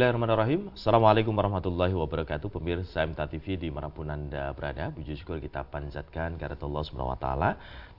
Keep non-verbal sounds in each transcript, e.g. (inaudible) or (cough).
Bismillahirrahmanirrahim. Assalamualaikum warahmatullahi wabarakatuh. Pemirsa MTA TV di mana pun Anda berada, puji syukur kita panjatkan karena Allah SWT.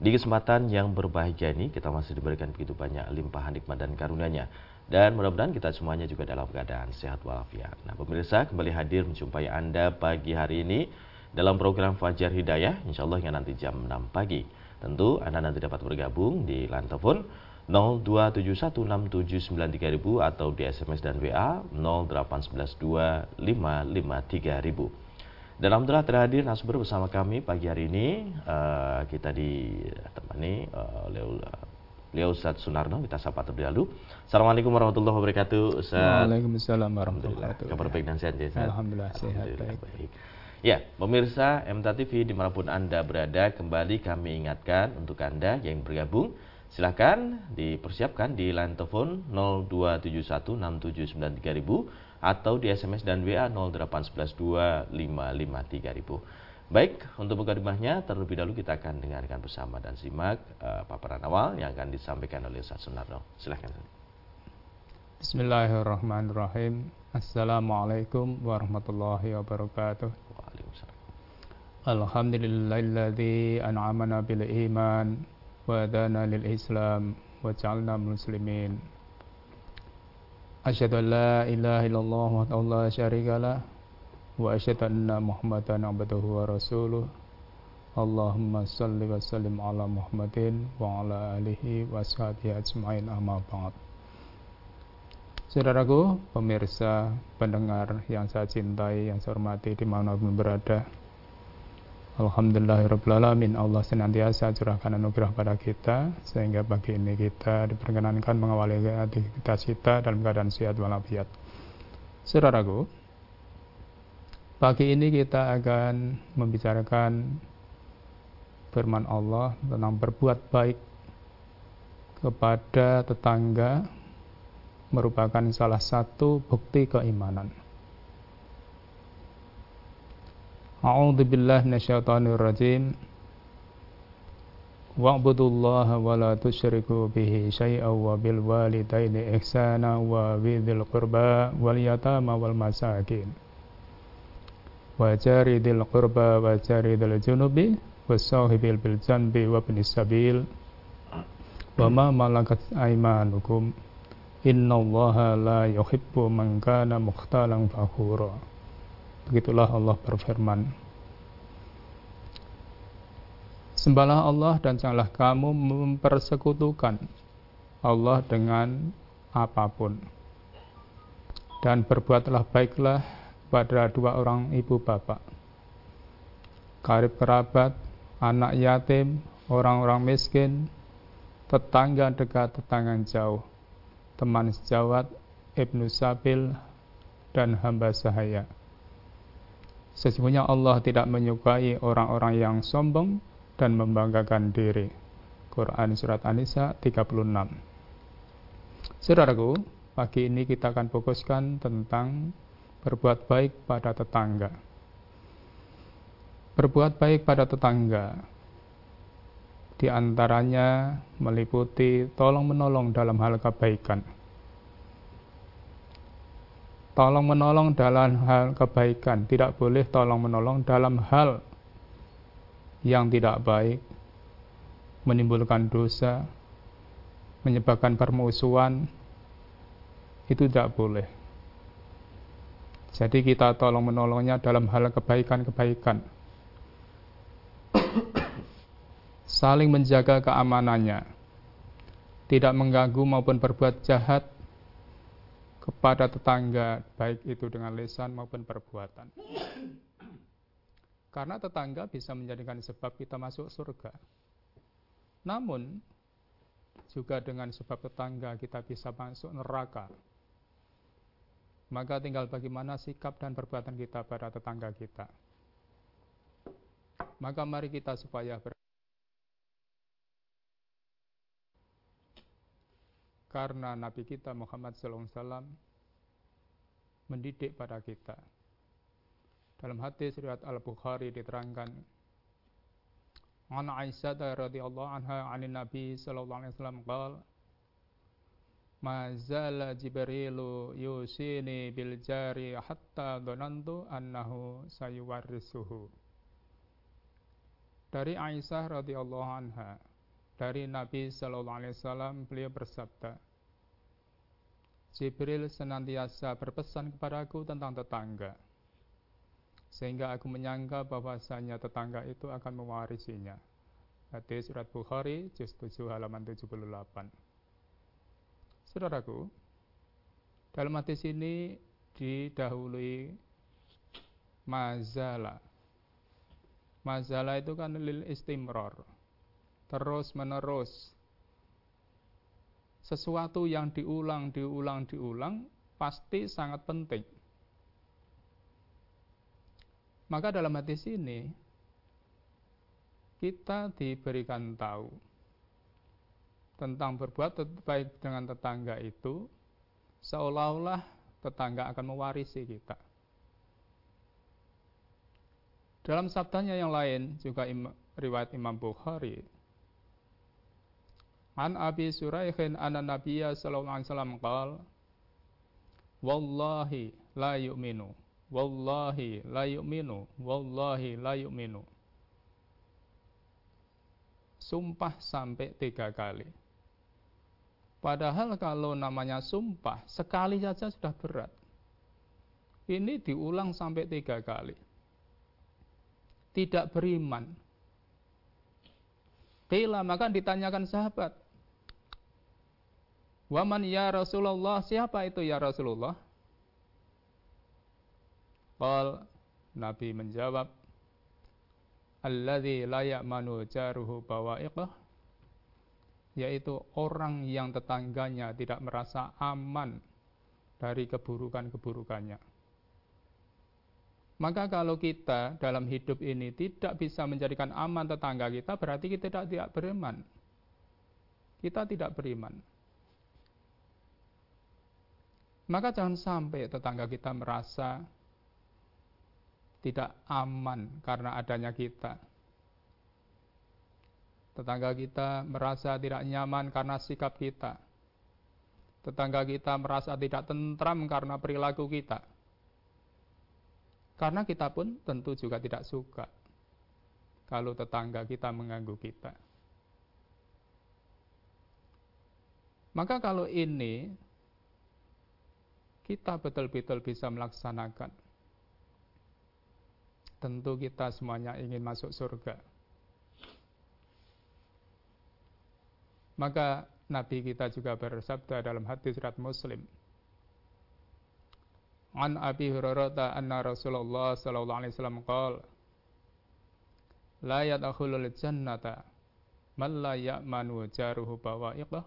Di kesempatan yang berbahagia ini, kita masih diberikan begitu banyak limpahan nikmat dan karunia-Nya. Dan mudah-mudahan kita semuanya juga dalam keadaan sehat walafiat. Nah, pemirsa kembali hadir menjumpai Anda pagi hari ini dalam program Fajar Hidayah, insya Allah hingga nanti jam 6 pagi. Tentu Anda nanti dapat bergabung di line telepon 02716793000 atau di SMS dan WA 08112553000. Dan Alhamdulillah terhadir nasber bersama kami pagi hari ini uh, kita ditemani uh, oleh beliau Ustaz Sunarno kita sapa terlebih dahulu. Assalamualaikum warahmatullahi wabarakatuh Ustaz. Waalaikumsalam warahmatullahi wabarakatuh. Kabar baik dan sehat ya? Alhamdulillah, sehat baik. baik. Ya, pemirsa MTA TV di mana pun Anda berada, kembali kami ingatkan untuk Anda yang bergabung Silahkan dipersiapkan di line telepon 02716793000 atau di SMS dan WA 08112553000. Baik, untuk mukadimahnya terlebih dahulu kita akan dengarkan bersama dan simak uh, paparan awal yang akan disampaikan oleh Ustaz Sunarno. Silahkan. Bismillahirrahmanirrahim. Assalamualaikum warahmatullahi wabarakatuh. Waalaikumsalam. Alhamdulillahilladzi an'amana bil iman وهدانا للإسلام وجعلنا مسلمين أشهد أن لا إله إلا الله وحده لا شريك له وأشهد أن محمدا عبده ورسوله اللهم صل وسلم على محمد وعلى آله وصحبه أجمعين أما بعد Saudaraku, pemirsa, pendengar yang saya cintai, yang saya hormati di mana pun berada, Alhamdulillahirrahmanirrahim Allah senantiasa curahkan anugerah pada kita sehingga pagi ini kita diperkenankan mengawali aktivitas kita dalam keadaan sehat walafiat. Saudaraku, pagi ini kita akan membicarakan firman Allah tentang berbuat baik kepada tetangga merupakan salah satu bukti keimanan. A'udzu billahi minasyaitonir rajim. Wa'budullaha wa bihi syai'an wa bil walidaini ihsana wa bidzil qurba wal yatama wal masakin. Wa jaridil qurba wa jaridil junubi wasahibil bil janbi wa ibnis sabil malakat aymanukum innallaha la. Begitulah Allah berfirman. Sembahlah Allah dan janganlah kamu mempersekutukan Allah dengan apa pun. Dan berbuatlah baiklah pada dua orang ibu bapak. Karib kerabat, anak yatim, orang-orang miskin, tetangga dekat, tetangga jauh, teman sejawat, ibnu sabil, dan hamba sahaya. Sesungguhnya Allah tidak menyukai orang-orang yang sombong dan membanggakan diri. Quran Surat An-Nisa 36 Saudaraku, pagi ini kita akan fokuskan tentang berbuat baik pada tetangga. Berbuat baik pada tetangga di antaranya meliputi tolong-menolong dalam hal kebaikan tolong menolong dalam hal kebaikan, tidak boleh tolong menolong dalam hal yang tidak baik, menimbulkan dosa, menyebabkan permusuhan, itu tidak boleh. Jadi kita tolong menolongnya dalam hal kebaikan-kebaikan. Saling menjaga keamanannya. Tidak mengganggu maupun berbuat jahat kepada tetangga, baik itu dengan lisan maupun perbuatan. Karena tetangga bisa menjadikan sebab kita masuk surga. Namun, juga dengan sebab tetangga kita bisa masuk neraka. Maka tinggal bagaimana sikap dan perbuatan kita pada tetangga kita. Maka mari kita supaya ber karena Nabi kita Muhammad SAW mendidik pada kita. Dalam hadis riwayat Al-Bukhari diterangkan An Aisyah radhiyallahu anha 'an Nabi sallallahu alaihi wasallam qala ma Jibrilu yusini bil jari hatta dhanantu annahu sayuwarrisuhu dari Aisyah radhiyallahu anha dari Nabi sallallahu alaihi wasallam beliau bersabda Jibril senantiasa berpesan kepadaku tentang tetangga sehingga aku menyangka bahwasanya tetangga itu akan mewarisinya Hadis surat Bukhari juz 7 halaman 78 Saudaraku, dalam hadis ini didahului mazala. Mazala itu kan lil istimror. Terus menerus. Sesuatu yang diulang, diulang, diulang pasti sangat penting. Maka dalam hadis ini kita diberikan tahu tentang berbuat baik dengan tetangga itu seolah-olah tetangga akan mewarisi kita. Dalam sabdanya yang lain juga riwayat Imam Bukhari. An Abi Suraikhin anna Nabiya sallallahu alaihi wasallam qal Wallahi la yu'minu Wallahi la yu'minu Wallahi la yu'minu Sumpah sampai tiga kali Padahal kalau namanya sumpah, sekali saja sudah berat. Ini diulang sampai tiga kali. Tidak beriman. Qila maka ditanyakan sahabat. Waman ya Rasulullah, siapa itu ya Rasulullah? Qal Nabi menjawab, Alladhi layak manu jaruhu bawa'iqah yaitu orang yang tetangganya tidak merasa aman dari keburukan-keburukannya. Maka kalau kita dalam hidup ini tidak bisa menjadikan aman tetangga kita, berarti kita tidak, tidak beriman. Kita tidak beriman. Maka jangan sampai tetangga kita merasa tidak aman karena adanya kita Tetangga kita merasa tidak nyaman karena sikap kita. Tetangga kita merasa tidak tentram karena perilaku kita. Karena kita pun tentu juga tidak suka kalau tetangga kita mengganggu kita. Maka kalau ini kita betul-betul bisa melaksanakan. Tentu kita semuanya ingin masuk surga. Maka Nabi kita juga bersabda dalam hadis surat Muslim. An Abi Hurairah anna Rasulullah sallallahu alaihi wasallam qala La yadkhulul jannata man la ya'manu jaruhu bawa'iqah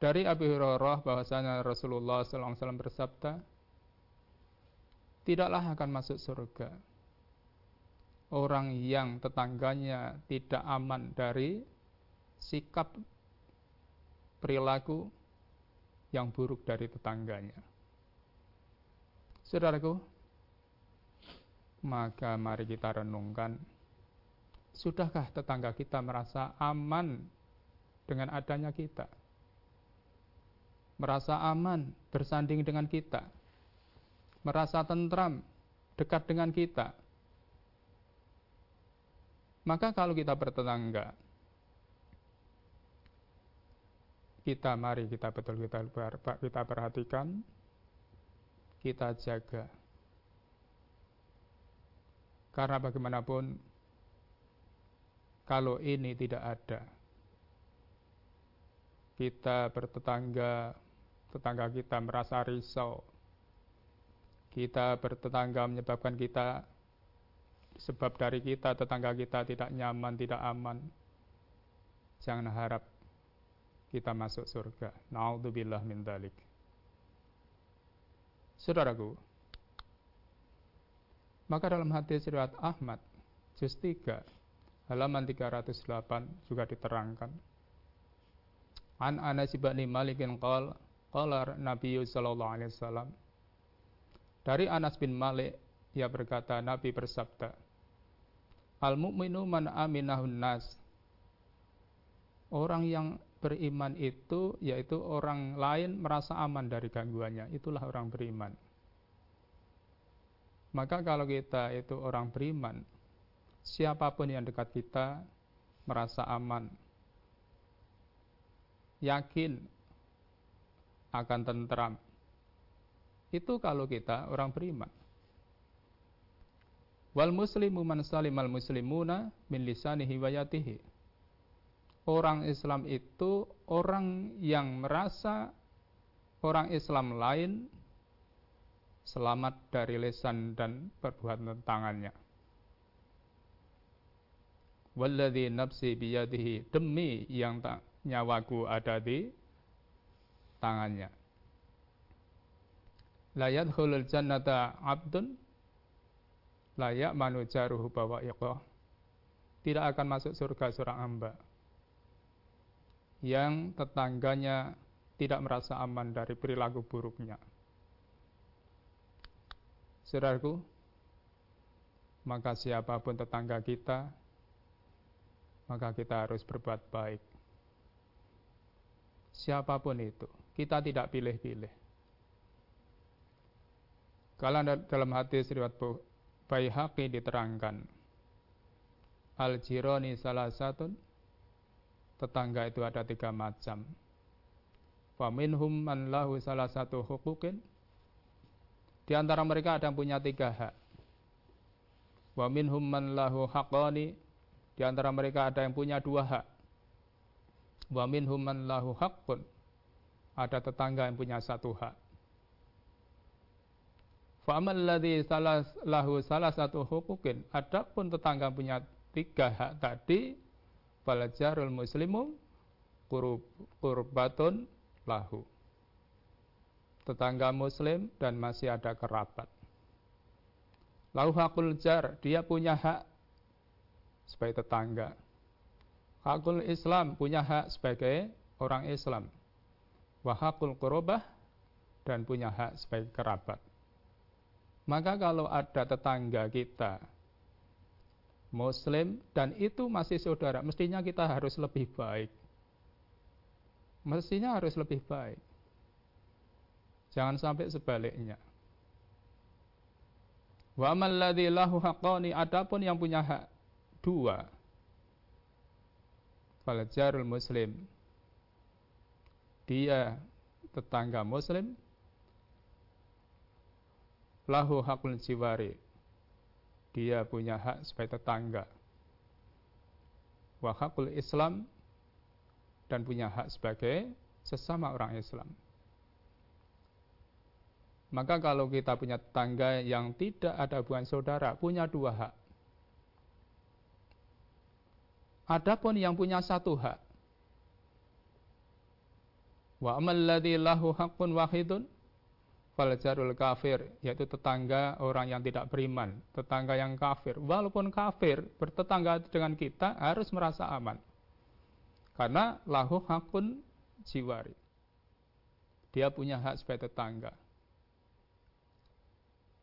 Dari Abi Hurairah bahwasanya Rasulullah wasallam bersabda Tidaklah akan masuk surga orang yang tetangganya tidak aman dari sikap perilaku yang buruk dari tetangganya. Saudaraku, maka mari kita renungkan, sudahkah tetangga kita merasa aman dengan adanya kita? Merasa aman bersanding dengan kita? Merasa tentram dekat dengan kita? Maka kalau kita bertetangga, kita mari kita betul kita kita perhatikan, kita jaga. Karena bagaimanapun kalau ini tidak ada, kita bertetangga, tetangga kita merasa risau, kita bertetangga menyebabkan kita sebab dari kita tetangga kita tidak nyaman, tidak aman. Jangan harap kita masuk surga. Na'udzubillah min dalik. Saudaraku, maka dalam hadis riwayat Ahmad juz 3 halaman 308 juga diterangkan An Anas bin Malik qala qala Nabi sallallahu alaihi wasallam Dari Anas bin Malik ia berkata, Nabi bersabda, Al-mu'minu man aminahun nas. Orang yang beriman itu yaitu orang lain merasa aman dari gangguannya. Itulah orang beriman. Maka kalau kita itu orang beriman, siapa pun yang dekat kita merasa aman, yakin akan tentram. Itu kalau kita orang beriman. Wal muslimu man salimal muslimuna min lisanihi wa yatihi. Orang Islam itu orang yang merasa orang Islam lain selamat dari lesan dan perbuatan tangannya. Walladhi nafsi biyadihi demi yang tak nyawaku ada di tangannya. La yadkhulul jannata 'abdun layak manujaruhu bawa iqah. Tidak akan masuk surga seorang hamba yang tetangganya tidak merasa aman dari perilaku buruknya. Saudaraku, maka siapa pun tetangga kita, maka kita harus berbuat baik. Siapa pun itu, kita tidak pilih-pilih. Kalau dalam hadis riwayat Baihaqi diterangkan, Al-jironi salah satu tetangga itu ada tiga macam. Faminhum man lahu salah satu hukukin, di antara mereka ada yang punya tiga hak. Wa minhum man lahu haqqani. Di antara mereka ada yang punya dua hak. Wa minhum man lahu haqqun. Ada tetangga yang punya satu hak. Fa'amal ladhi salah, lahu salah satu hukukin. Adapun tetangga punya tiga hak tadi. Falajarul muslimu kurub, kurbatun lahu tetangga muslim dan masih ada kerabat. Lalu hakul jar, dia punya hak sebagai tetangga. Hakul Islam punya hak sebagai orang Islam. Wahakul korobah dan punya hak sebagai kerabat. Maka kalau ada tetangga kita Muslim dan itu masih saudara, mestinya kita harus lebih baik. Mestinya harus lebih baik. Jangan sampai sebaliknya. Wa amal ladzi lahu adapun yang punya hak dua. Falajarul muslim. Dia tetangga muslim lahu hakul jiwari. Dia punya hak sebagai tetangga. Wa hakul Islam dan punya hak sebagai sesama orang Islam. Maka kalau kita punya tetangga yang tidak ada hubungan saudara, punya dua hak. Adapun yang punya satu hak. Wa amal ladzi lahu haqqun wahidun faljarul kafir, yaitu tetangga orang yang tidak beriman, tetangga yang kafir. Walaupun kafir, bertetangga dengan kita harus merasa aman. Karena lahu hakun jiwari. Dia punya hak sebagai tetangga.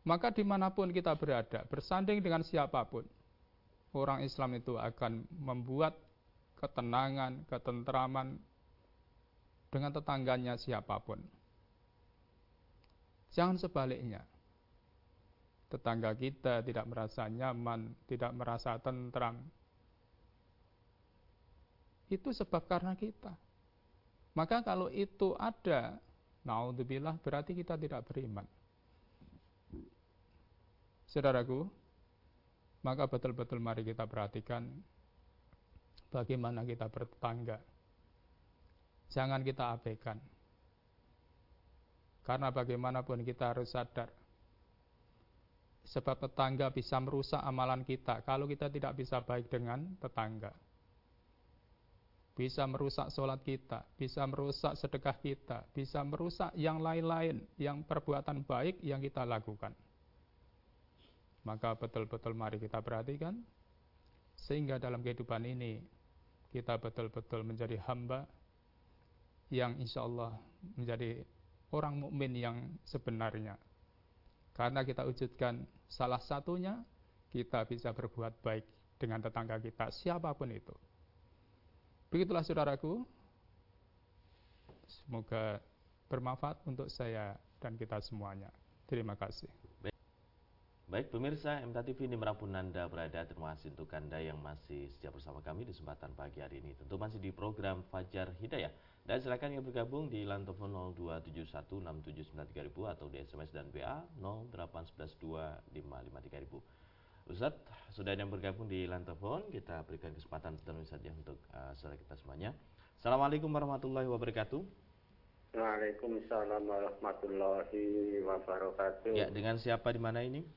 Maka di mana pun kita berada, bersanding dengan siapa pun, orang Islam itu akan membuat ketenangan, ketentraman dengan tetangganya siapa pun. Jangan sebaliknya. Tetangga kita tidak merasa nyaman, tidak merasa tentram. Itu sebab karena kita. Maka kalau itu ada, naudzubillah berarti kita tidak beriman. Saudaraku, maka betul-betul mari kita perhatikan bagaimana kita bertetangga. Jangan kita abaikan. Karena bagaimanapun kita harus sadar. Sebab tetangga bisa merusak amalan kita kalau kita tidak bisa baik dengan tetangga. Bisa merusak sholat kita, bisa merusak sedekah kita, bisa merusak yang lain-lain, yang perbuatan baik yang kita lakukan. Maka betul-betul mari kita perhatikan sehingga dalam kehidupan ini kita betul-betul menjadi hamba yang insya Allah menjadi orang mukmin yang sebenarnya. Karena kita wujudkan salah satunya kita bisa berbuat baik dengan tetangga kita siapa pun itu. Begitulah saudaraku, Semoga bermanfaat untuk saya dan kita semuanya. Terima kasih. Baik pemirsa MTA TV di mana pun Anda berada, terima kasih untuk Anda yang masih setia bersama kami di kesempatan pagi hari ini. Tentu masih di program Fajar Hidayah. Dan silakan yang bergabung di line telepon 02716793000 atau di SMS dan BA 08112553000. Ustadz, sudah ada yang bergabung di line telepon, kita berikan kesempatan terus saja untuk uh, saudara kita semuanya. Assalamualaikum warahmatullahi wabarakatuh. Waalaikumsalam warahmatullahi wabarakatuh. Ya, dengan siapa di mana ini?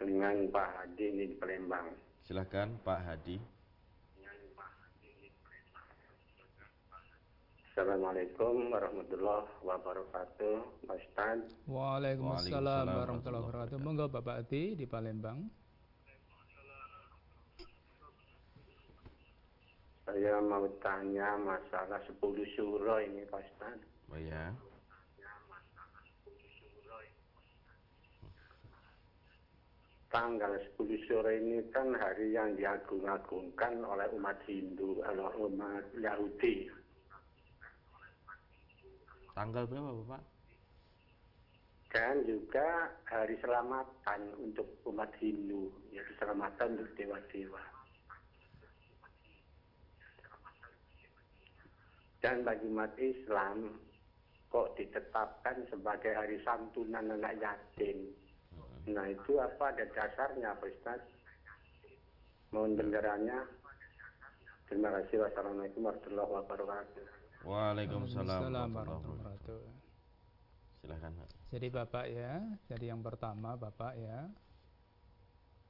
Dengan Pak Hadi ini di Palembang. Silakan Pak Hadi. Assalamualaikum warahmatullahi wabarakatuh, Pak Ustaz. Waalaikumsalam warahmatullahi wabarakatuh. Monggo Bapak Hadi di Palembang. Saya mau tanya masalah 10 surah ini Pak Ustaz. Oh ya. Tanggal 10 sore ini kan hari yang diagung-agungkan oleh umat Hindu, oleh umat Yahudi. Tanggal berapa Bapak? Dan juga hari selamatan untuk umat Hindu, ya keselamatan untuk dewa-dewa. Dan bagi umat Islam, kok ditetapkan sebagai hari santunan anak yatim Nah itu apa ada dasarnya Pak Ustaz? Mohon dengarannya. Terima kasih. Wassalamualaikum warahmatullahi wabarakatuh. Waalaikumsalam warahmatullahi wabarakatuh. Silahkan Pak. Jadi Bapak ya, jadi yang pertama Bapak ya.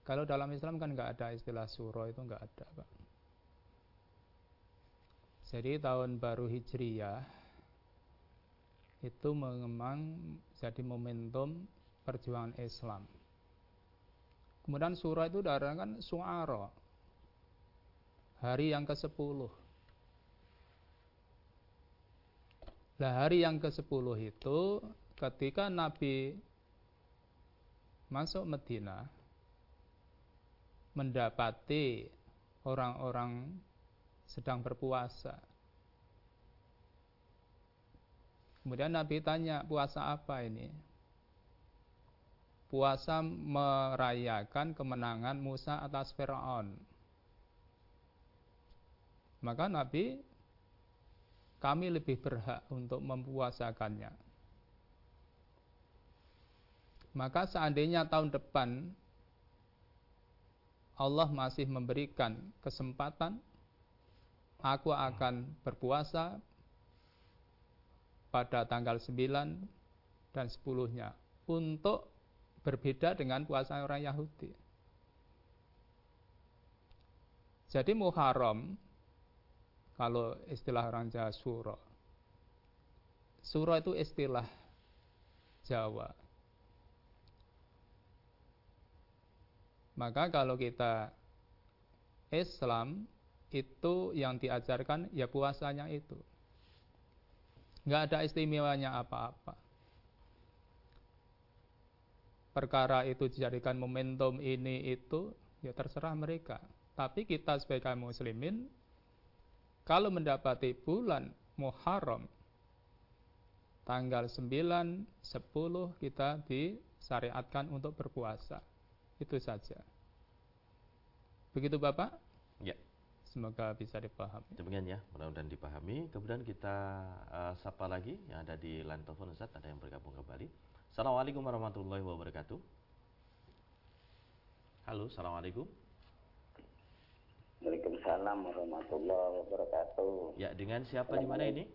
Kalau dalam Islam kan nggak ada istilah suro itu nggak ada Pak. Jadi tahun baru Hijriyah itu memang jadi momentum perjuangan Islam. Kemudian surah itu kan suara. Hari yang ke-10. Nah, hari yang ke-10 itu ketika Nabi masuk Medina mendapati orang-orang sedang berpuasa. Kemudian Nabi tanya, puasa apa ini? Puasa merayakan kemenangan Musa atas Firaun. Maka Nabi kami lebih berhak untuk mempuasakannya. Maka seandainya tahun depan Allah masih memberikan kesempatan, aku akan berpuasa pada tanggal 9 dan 10-nya untuk berbeda dengan puasa orang Yahudi. Jadi Muharram kalau istilah orang Jawa Suro. Suro itu istilah Jawa. Maka kalau kita Islam itu yang diajarkan ya puasanya itu. Nggak ada istimewanya apa-apa perkara itu dijadikan momentum ini itu ya terserah mereka tapi kita sebagai kaum muslimin kalau mendapati bulan Muharram tanggal 9 10 kita disyariatkan untuk berpuasa itu saja begitu Bapak ya Semoga bisa dipahami. Demikian ya, mudah-mudahan dipahami. Kemudian kita uh, sapa lagi yang ada di line telepon Ustaz, ada yang bergabung kembali. Assalamualaikum warahmatullahi wabarakatuh. Halo, Assalamualaikum. Waalaikumsalam warahmatullahi wabarakatuh. Ya, dengan siapa di mana ini?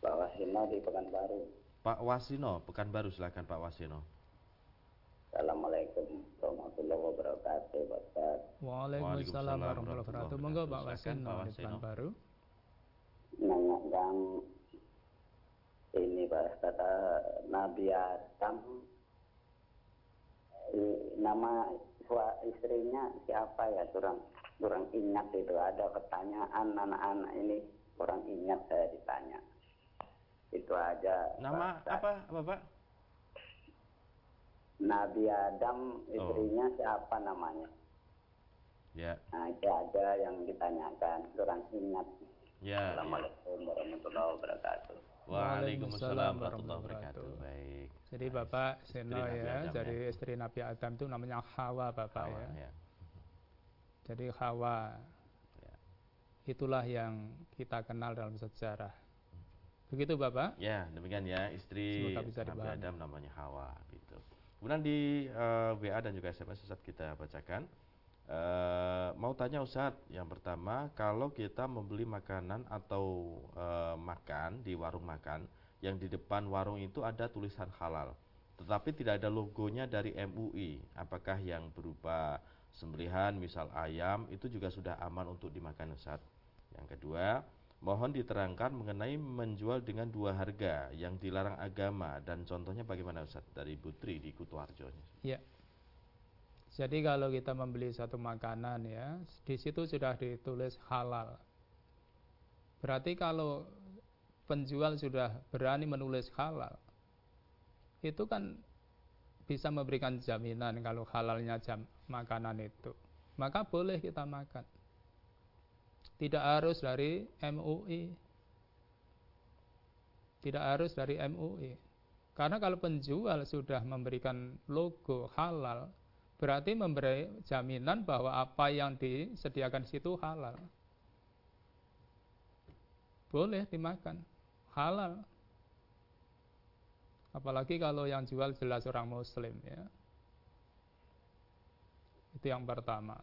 Pak Wasino di Pekanbaru. Pak Wasino, Pekanbaru, silakan Pak Wasino. Assalamualaikum warahmatullahi wabarakatuh, Pak Ustaz. Waalaikumsalam warahmatullahi wabarakatuh. Monggo Pak Wasino di Pekanbaru. Nanya ini Pak kata Nabi Adam nama istrinya siapa ya kurang kurang ingat itu ada pertanyaan anak-anak ini kurang ingat saya ditanya itu aja nama Pak, apa Bapak Nabi Adam istrinya oh. siapa namanya Ya. Nah, itu ada yang ditanyakan kurang ingat. Ya. Assalamualaikum warahmatullahi wabarakatuh. Waalaikumsalam warahmatullahi wabarakatuh. Baik. Jadi Bapak Seno ya, jadi ya. istri Nabi Adam itu namanya Hawa Bapak Hawa, ya. ya. Jadi Hawa Ya. itulah yang kita kenal dalam sejarah. Begitu Bapak? Ya, demikian ya istri Nabi. Adam namanya Hawa gitu. Kemudian di eh, WA dan juga SMS Ustaz kita bacakan. Eh, mau tanya Ustaz, yang pertama kalau kita membeli makanan atau eh, makan di warung makan yang di depan warung itu ada tulisan halal, tetapi tidak ada logonya dari MUI, apakah yang berupa sembelihan misal ayam itu juga sudah aman untuk dimakan Ustaz? Yang kedua, mohon diterangkan mengenai menjual dengan dua harga yang dilarang agama dan contohnya bagaimana Ustaz dari Putri di Kutuarjo. Ya. Jadi kalau kita membeli satu makanan ya, di situ sudah ditulis halal. Berarti kalau penjual sudah berani menulis halal, itu kan bisa memberikan jaminan kalau halalnya jam makanan itu. Maka boleh kita makan. Tidak harus dari MUI. Tidak harus dari MUI. Karena kalau penjual sudah memberikan logo halal, berarti memberi jaminan bahwa apa yang disediakan di situ halal. Boleh dimakan, halal. Apalagi kalau yang jual jelas orang muslim ya. Itu yang pertama.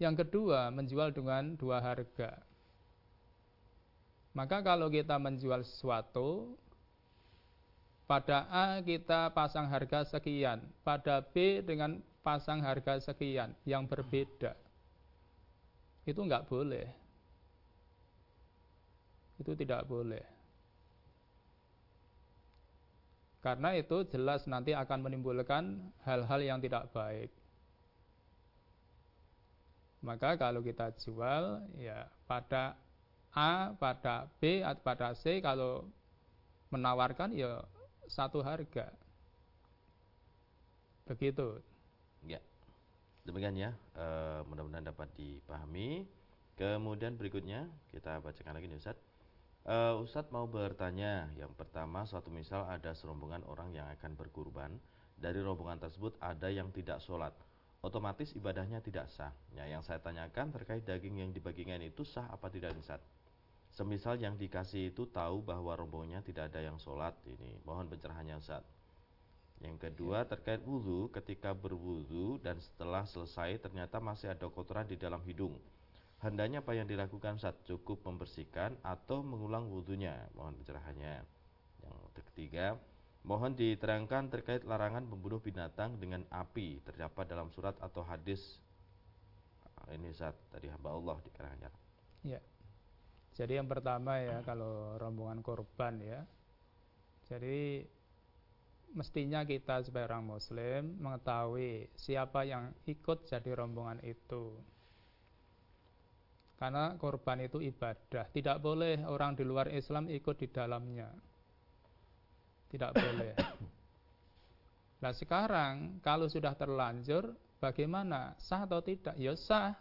Yang kedua, menjual dengan dua harga. Maka kalau kita menjual sesuatu, pada A kita pasang harga sekian, pada B dengan pasang harga sekian yang berbeda. Itu enggak boleh. Itu tidak boleh. Karena itu jelas nanti akan menimbulkan hal-hal yang tidak baik. Maka kalau kita jual ya pada A, pada B, atau pada C kalau menawarkan ya satu harga. Begitu. Ya. Demikian ya, eh, mudah-mudahan dapat dipahami. Kemudian berikutnya kita bacakan lagi nih Ustaz. Eh, Ustadz mau bertanya, yang pertama suatu misal ada serombongan orang yang akan berkurban, dari rombongan tersebut ada yang tidak sholat, otomatis ibadahnya tidak sah. Ya, yang saya tanyakan terkait daging yang dibagikan itu sah apa tidak Ustaz? Semisal yang dikasih itu tahu bahwa rombongannya tidak ada yang sholat, ini mohon pencerahannya Ustaz. Yang kedua terkait wudhu, ketika berwudhu dan setelah selesai ternyata masih ada kotoran di dalam hidung. Hendaknya apa yang dilakukan saat cukup membersihkan atau mengulang wudhunya? Mohon pencerahannya. Yang ketiga, mohon diterangkan terkait larangan membunuh binatang dengan api terdapat dalam surat atau hadis. Ini saat tadi hamba Allah di Karanganyar. Ya. Jadi yang pertama ya kalau rombongan korban ya. Jadi mestinya kita sebagai orang muslim mengetahui siapa yang ikut jadi rombongan itu. Karena korban itu ibadah, tidak boleh orang di luar Islam ikut di dalamnya. Tidak boleh. Nah sekarang kalau sudah terlanjur bagaimana? Sah atau tidak? Ya sah.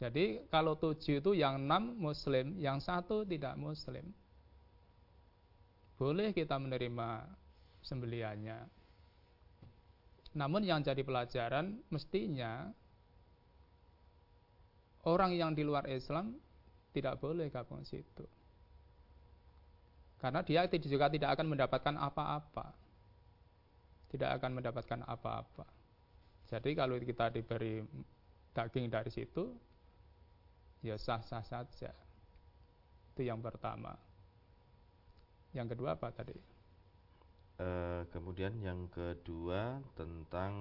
Jadi kalau tujuh itu yang enam muslim, yang satu tidak muslim. Boleh kita menerima sembeliannya. Namun yang jadi pelajaran mestinya orang yang di luar Islam tidak boleh gabung situ. Karena dia juga tidak akan mendapatkan apa-apa. Tidak akan mendapatkan apa-apa. Jadi kalau kita diberi daging dari situ, ya sah-sah saja. Itu yang pertama. Yang kedua apa tadi? Eh, kemudian yang kedua tentang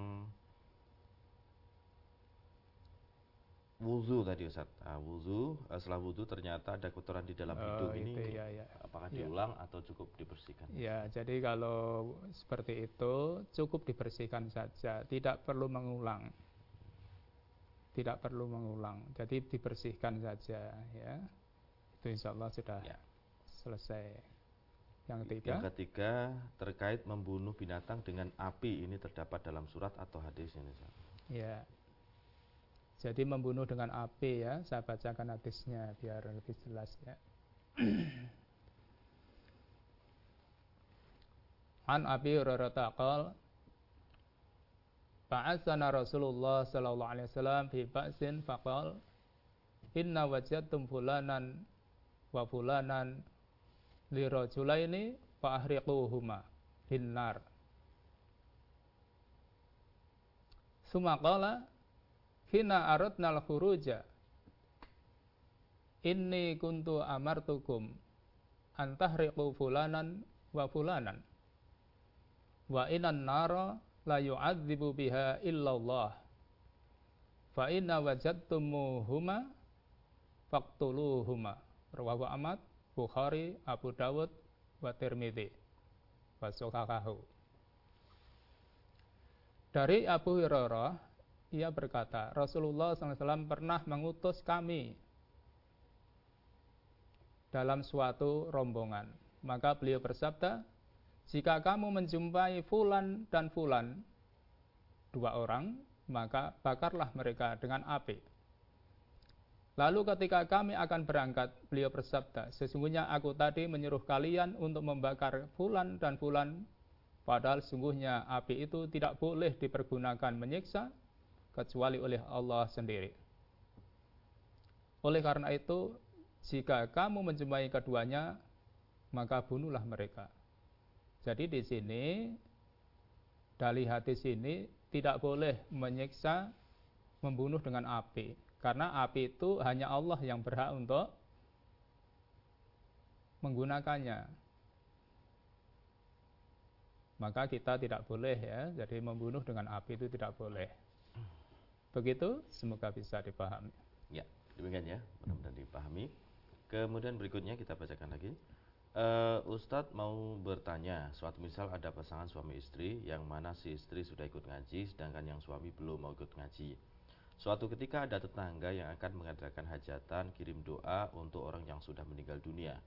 wudhu tadi Ustaz. Ah, wudhu, eh, setelah wudhu ternyata ada kotoran di dalam Oh, hidung ini. itu, ya, ya. Apakah Ya. diulang atau cukup dibersihkan? Ya, jadi kalau seperti itu cukup dibersihkan saja, tidak perlu mengulang. Tidak perlu mengulang. Jadi dibersihkan saja ya. Itu insya Allah sudah Ya. selesai. Yang ketiga. Yang ketiga terkait membunuh binatang dengan api ini terdapat dalam surat atau hadis ini. Ya. Jadi membunuh dengan api ya, saya bacakan hadisnya biar lebih jelas ya. (clears throat) An Abi Hurairah Ba'atsana Rasulullah sallallahu alaihi wasallam fi ba'sin faqal Inna wajadtum fulanan wa fulanan li rajulaini fa ahriquhuma binnar Suma qala hina aradna al-khuruja inni kuntu amartukum antahriqu fulanan wa fulanan wa inan nara la yu'adzibu biha illallah. Fa inna wajadtumuhuma faqtuluhuma. Rawahu Ahmad Bukhari Abu Dawud wa Tirmidzi wa Sohakahu dari Abu Hurairah ia berkata Rasulullah SAW pernah mengutus kami dalam suatu rombongan. Maka beliau bersabda jika kamu menjumpai fulan dan fulan, dua orang, maka bakarlah mereka dengan api. Lalu ketika kami akan berangkat, beliau bersabda, sesungguhnya aku tadi menyuruh kalian untuk membakar fulan dan fulan, padahal sungguhnya api itu tidak boleh dipergunakan menyiksa, kecuali oleh Allah sendiri. Oleh karena itu, jika kamu menjumpai keduanya, maka bunuhlah mereka. Jadi di sini dari hadis ini tidak boleh menyiksa membunuh dengan api karena api itu hanya Allah yang berhak untuk menggunakannya. Maka kita tidak boleh ya, jadi membunuh dengan api itu tidak boleh. Begitu, semoga bisa dipahami. Ya, demikian ya, mudah-mudahan dipahami. Kemudian berikutnya kita bacakan lagi. Uh, Ustadz mau bertanya, suatu misal ada pasangan suami istri yang mana si istri sudah ikut ngaji sedangkan yang suami belum mau ikut ngaji. Suatu ketika ada tetangga yang akan mengadakan hajatan kirim doa untuk orang yang sudah meninggal dunia.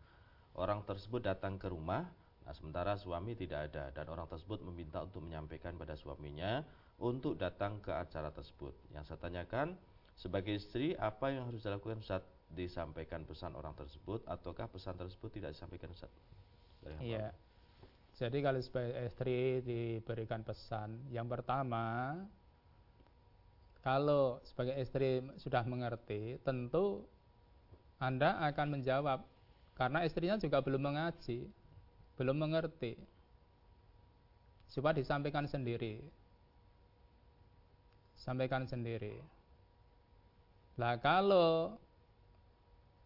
Orang tersebut datang ke rumah, nah sementara suami tidak ada dan orang tersebut meminta untuk menyampaikan pada suaminya untuk datang ke acara tersebut. Yang saya tanyakan, sebagai istri apa yang harus dilakukan saat disampaikan pesan orang tersebut ataukah pesan tersebut tidak disampaikan Ustaz? Iya. Jadi kalau sebagai istri diberikan pesan, yang pertama kalau sebagai istri sudah mengerti, tentu Anda akan menjawab karena istrinya juga belum mengaji, belum mengerti. Coba disampaikan sendiri. Sampaikan sendiri. Lah kalau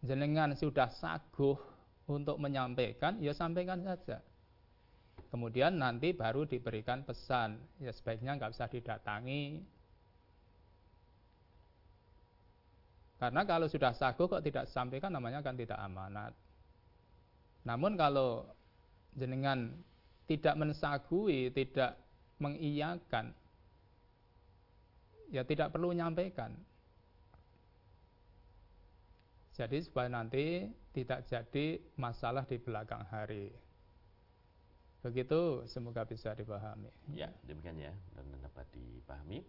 jenengan sudah saguh untuk menyampaikan, ya sampaikan saja. Kemudian nanti baru diberikan pesan, ya sebaiknya nggak usah didatangi. Karena kalau sudah saguh kok tidak sampaikan namanya kan tidak amanat. Namun kalau jenengan tidak mensagui, tidak mengiyakan, ya tidak perlu menyampaikan. Jadi supaya nanti tidak jadi masalah di belakang hari. Begitu semoga bisa dipahami. Ya, demikian ya dan dapat dipahami.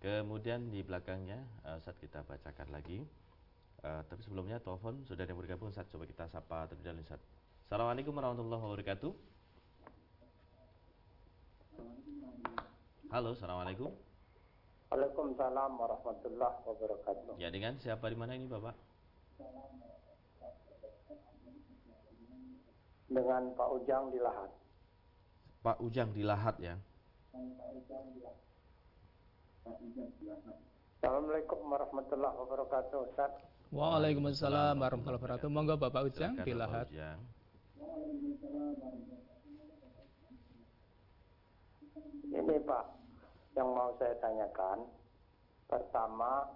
Kemudian di belakangnya uh, saat kita bacakan lagi. Uh, tapi sebelumnya telepon sudah ada yang bergabung saat coba kita sapa terlebih dahulu saat. Assalamualaikum warahmatullahi wabarakatuh. Halo, assalamualaikum. Waalaikumsalam warahmatullahi wabarakatuh. Ya, dengan siapa di mana ini, Bapak? Dengan Pak Ujang di Lahat. Pak Ujang di Lahat ya. Assalamualaikum warahmatullahi wabarakatuh Ustaz. Waalaikumsalam warahmatullahi wabarakatuh. Monggo Bapak Ujang di Lahat. Ini Pak, yang mau saya tanyakan. Pertama,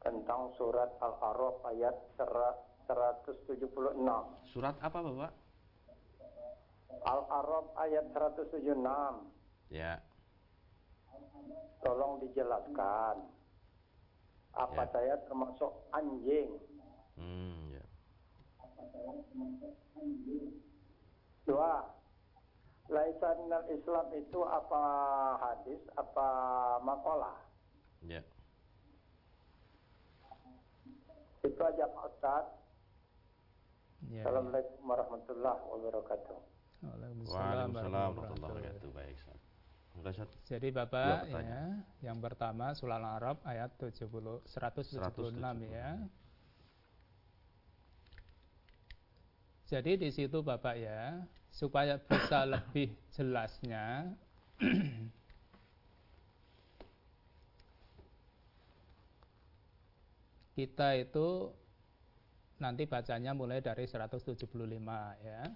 tentang surat Al-A'raf ayat 176. Surat apa Bapak? Al-A'raf ayat 176. Ya. Tolong dijelaskan. Apa ya. saya termasuk anjing? Hmm, ya. Dua, Laisa minal Islam itu apa hadis, apa makalah? Ya. Itu aja Pak Ustaz. Ya. Assalamualaikum warahmatullahi wabarakatuh. Waalaikumsalam warahmatullahi wabarakatuh. Baik, Ustaz. Jadi Bapak ya, yang pertama surah Al-Arab ayat 70 176 ya. Jadi di situ Bapak ya, supaya bisa lebih jelasnya (clears throat) kita itu nanti bacanya mulai dari 175 ya.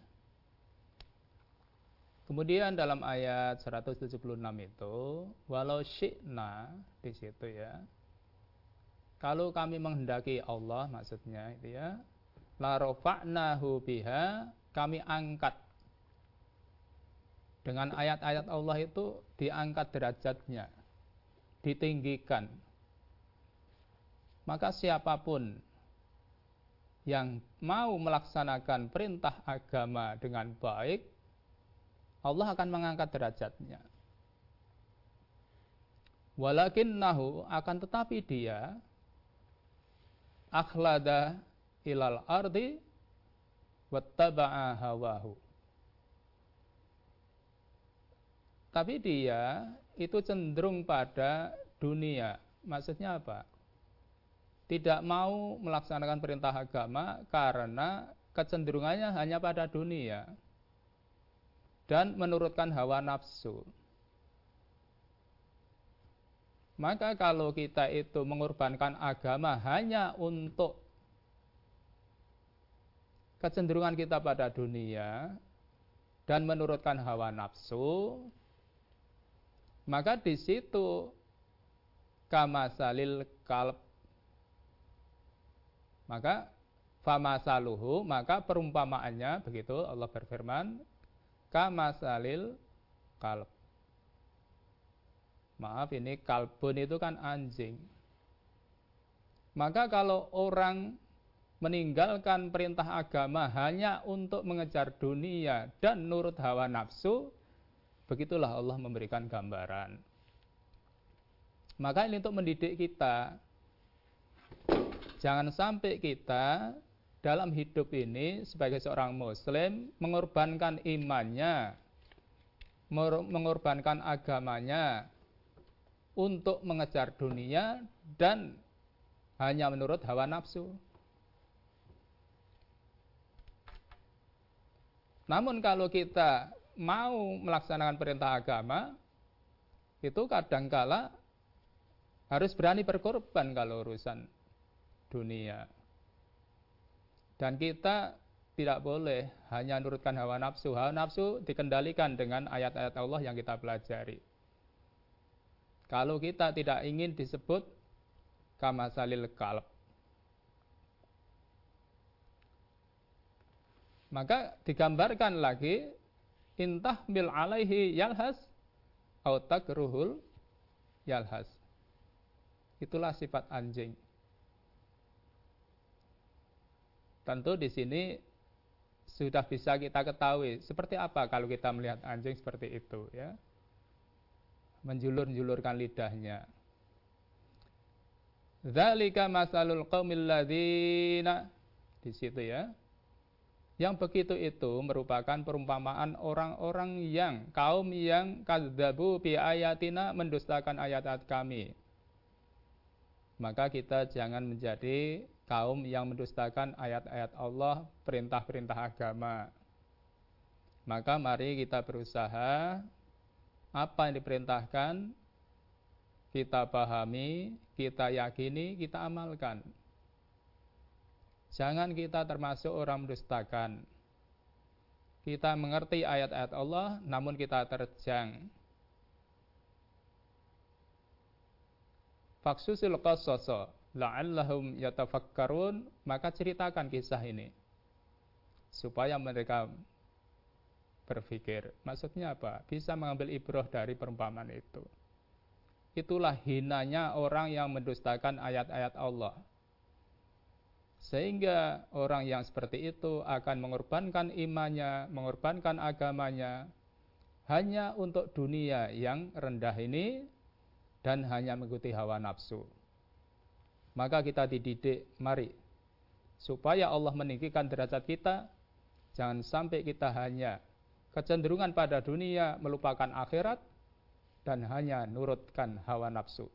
Kemudian dalam ayat 176 itu walau syi'na di situ ya. Kalau kami menghendaki Allah maksudnya itu ya. La rafa'nahu biha kami angkat dengan ayat-ayat Allah itu diangkat derajatnya, ditinggikan. Maka siapa pun yang mau melaksanakan perintah agama dengan baik, Allah akan mengangkat derajatnya. Walakinnahu akan tetapi dia akhlada ilal ardi wattaba'a hawahu. Tapi dia itu cenderung pada dunia. Maksudnya apa? Tidak mau melaksanakan perintah agama karena kecenderungannya hanya pada dunia dan menurutkan hawa nafsu. Maka kalau kita itu mengorbankan agama hanya untuk kecenderungan kita pada dunia dan menurutkan hawa nafsu, maka di situ kamasalil kalb maka famasaluhu maka perumpamaannya begitu Allah berfirman kamasalil kalb maaf ini kalbun itu kan anjing maka kalau orang meninggalkan perintah agama hanya untuk mengejar dunia dan nurut hawa nafsu Begitulah Allah memberikan gambaran. Maka ini untuk mendidik kita. Jangan sampai kita dalam hidup ini sebagai seorang muslim mengorbankan imannya, mengorbankan agamanya untuk mengejar dunia dan hanya menurut hawa nafsu. Namun kalau kita mau melaksanakan perintah agama itu kadangkala harus berani berkorban kalau urusan dunia. Dan kita tidak boleh hanya nurutkan hawa nafsu. Hawa nafsu dikendalikan dengan ayat-ayat Allah yang kita pelajari. Kalau kita tidak ingin disebut kamasalil kalb. Maka digambarkan lagi intah bil alaihi yalhas atau takruhul yalhas. Itulah sifat anjing. Tentu di sini sudah bisa kita ketahui seperti apa kalau kita melihat anjing seperti itu ya. Menjulur-julurkan lidahnya. Zalika masalul qaumil ladzina di situ ya. Yang begitu itu merupakan perumpamaan orang-orang yang kaum yang kadzabu bi ayatina mendustakan ayat-ayat kami. Maka kita jangan menjadi kaum yang mendustakan ayat-ayat Allah, perintah-perintah agama. Maka mari kita berusaha apa yang diperintahkan kita pahami, kita yakini, kita amalkan. Jangan kita termasuk orang mendustakan. Kita mengerti ayat-ayat Allah, namun kita terjang. Faksusil qasasa la'allahum yatafakkarun, maka ceritakan kisah ini supaya mereka berpikir. Maksudnya apa? Bisa mengambil ibrah dari perumpamaan itu. Itulah hinanya orang yang mendustakan ayat-ayat Allah Sehingga orang yang seperti itu akan mengorbankan imannya, mengorbankan agamanya hanya untuk dunia yang rendah ini dan hanya mengikuti hawa nafsu. Maka kita dididik, mari supaya Allah meninggikan derajat kita, jangan sampai kita hanya kecenderungan pada dunia melupakan akhirat dan hanya nurutkan hawa nafsu.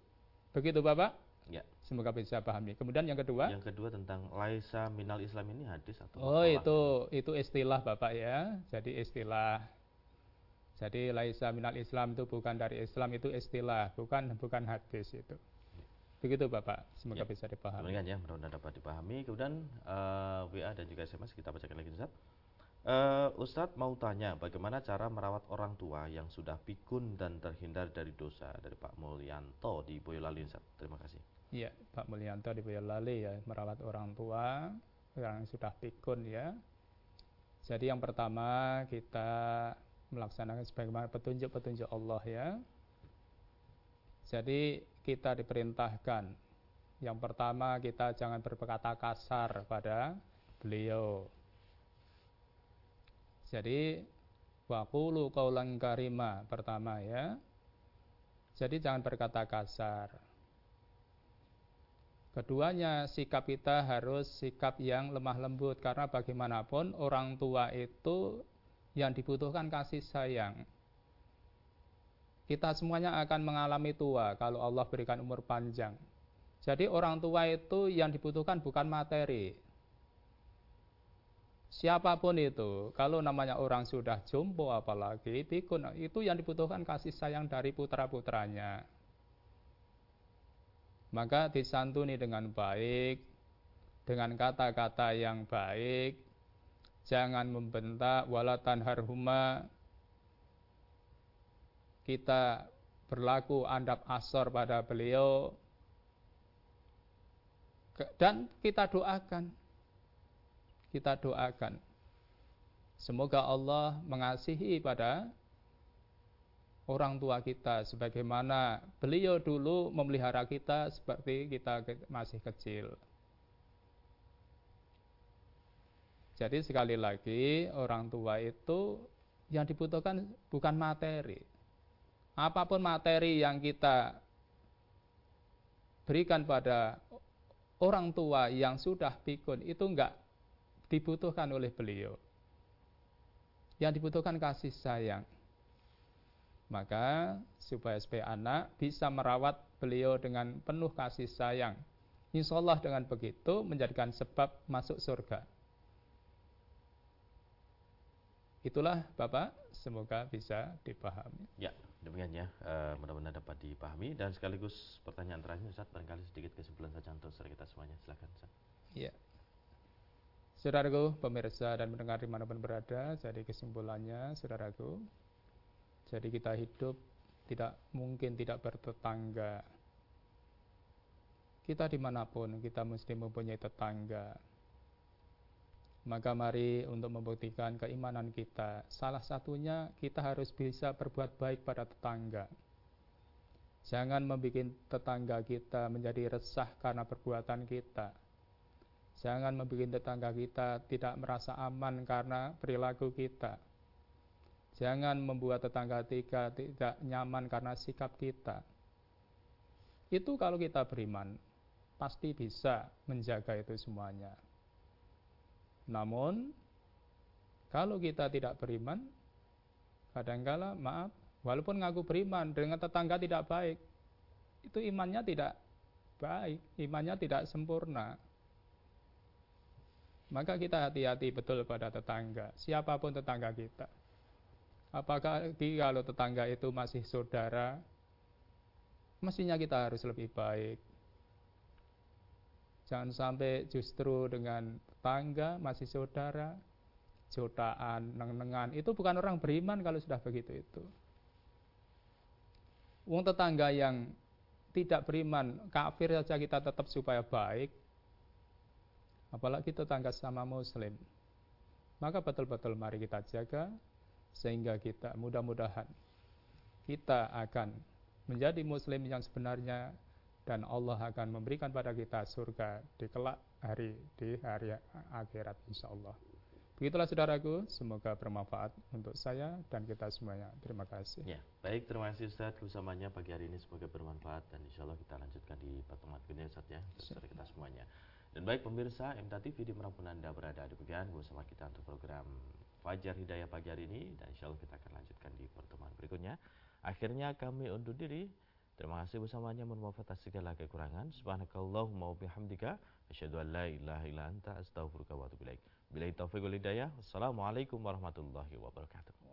Begitu Bapak? Ya. Semoga bisa pahami. Kemudian yang kedua. Yang kedua tentang laisa minal Islam ini hadis atau Oh, itu itu istilah Bapak ya. Jadi istilah. Jadi laisa minal Islam itu bukan dari Islam itu istilah, bukan bukan hadis itu. Begitu Bapak, semoga ya. bisa dipahami. Demikian ya, mudah-mudahan dapat dipahami. Kemudian uh, eh, WA dan juga SMS kita bacakan lagi Ustaz. Uh, Ustadz mau tanya bagaimana cara merawat orang tua yang sudah pikun dan terhindar dari dosa dari Pak Mulyanto di Boyolali Ustaz. Terima kasih. Iya, Pak Mulyanto di Boyolali ya, merawat orang tua yang sudah pikun ya. Jadi yang pertama kita melaksanakan sebagaimana petunjuk-petunjuk Allah ya. Jadi kita diperintahkan yang pertama kita jangan berkata kasar pada beliau. Jadi waqulu qaulan karima pertama ya. Jadi jangan berkata kasar. Keduanya sikap kita harus sikap yang lemah lembut karena bagaimanapun orang tua itu yang dibutuhkan kasih sayang. Kita semuanya akan mengalami tua kalau Allah berikan umur panjang. Jadi orang tua itu yang dibutuhkan bukan materi. Siapa pun itu, kalau namanya orang sudah jompo apalagi pikun, itu yang dibutuhkan kasih sayang dari putra-putranya maka disantuni dengan baik, dengan kata-kata yang baik, jangan membentak walatan harhuma. Kita berlaku andap asor pada beliau dan kita doakan. Kita doakan. Semoga Allah mengasihi pada orang tua kita sebagaimana beliau dulu memelihara kita seperti kita masih kecil. Jadi sekali lagi orang tua itu yang dibutuhkan bukan materi. Apa pun materi yang kita berikan pada orang tua yang sudah pikun itu enggak dibutuhkan oleh beliau. Yang dibutuhkan kasih sayang maka supaya supaya anak bisa merawat beliau dengan penuh kasih sayang. Insya Allah dengan begitu menjadikan sebab masuk surga. Itulah Bapak, semoga bisa dipahami. Ya, demikian ya, e, mudah-mudahan dapat dipahami dan sekaligus pertanyaan terakhir Ustaz, barangkali sedikit kesimpulan saja untuk saudara kita semuanya. Silakan Ustaz. Ya. Saudaraku, pemirsa dan mendengar di mana pun berada, jadi kesimpulannya, saudaraku, jadi kita hidup tidak mungkin tidak bertetangga. Kita di mana pun kita mesti mempunyai tetangga. Maka mari untuk membuktikan keimanan kita, salah satunya kita harus bisa berbuat baik pada tetangga. Jangan membuat tetangga kita menjadi resah karena perbuatan kita. Jangan membuat tetangga kita tidak merasa aman karena perilaku kita Jangan membuat tetangga kita tidak nyaman karena sikap kita. Itu kalau kita beriman, pasti bisa menjaga itu semuanya. Namun, kalau kita tidak beriman, kadangkala maaf, walaupun ngaku beriman dengan tetangga tidak baik, itu imannya tidak baik, imannya tidak sempurna. Maka kita hati-hati betul pada tetangga, siapa pun tetangga kita. Apakah kalau tetangga itu masih saudara, mestinya kita harus lebih baik. Jangan sampai justru dengan tetangga masih saudara, jotaan, neng-nengan, itu bukan orang beriman kalau sudah begitu itu. Wong tetangga yang tidak beriman, kafir saja kita tetap supaya baik, apalagi tetangga sama muslim. Maka betul-betul mari kita jaga sehingga kita mudah-mudahan kita akan menjadi muslim yang sebenarnya dan Allah akan memberikan pada kita surga di kelak hari di hari akhirat insya Allah. Begitulah saudaraku, semoga bermanfaat untuk saya dan kita semuanya. Terima kasih. Ya, baik terima kasih Ustaz bersamanya pagi hari ini semoga bermanfaat dan insya Allah kita lanjutkan di pertemuan berikutnya Ustaz ya, bersama kita semuanya. Dan baik pemirsa MTA TV di mana pun Anda berada di bagian bersama kita untuk program Fajar Hidayah pagi hari ini dan insya Allah kita akan lanjutkan di pertemuan berikutnya. Akhirnya kami undur diri. Terima kasih bersamanya atas segala kekurangan. Subhanakallahumma wa bihamdika asyhadu an la ilaha illa anta astaghfiruka wa atubu ilaik. Billahi taufiq wal hidayah. Wassalamualaikum warahmatullahi wabarakatuh.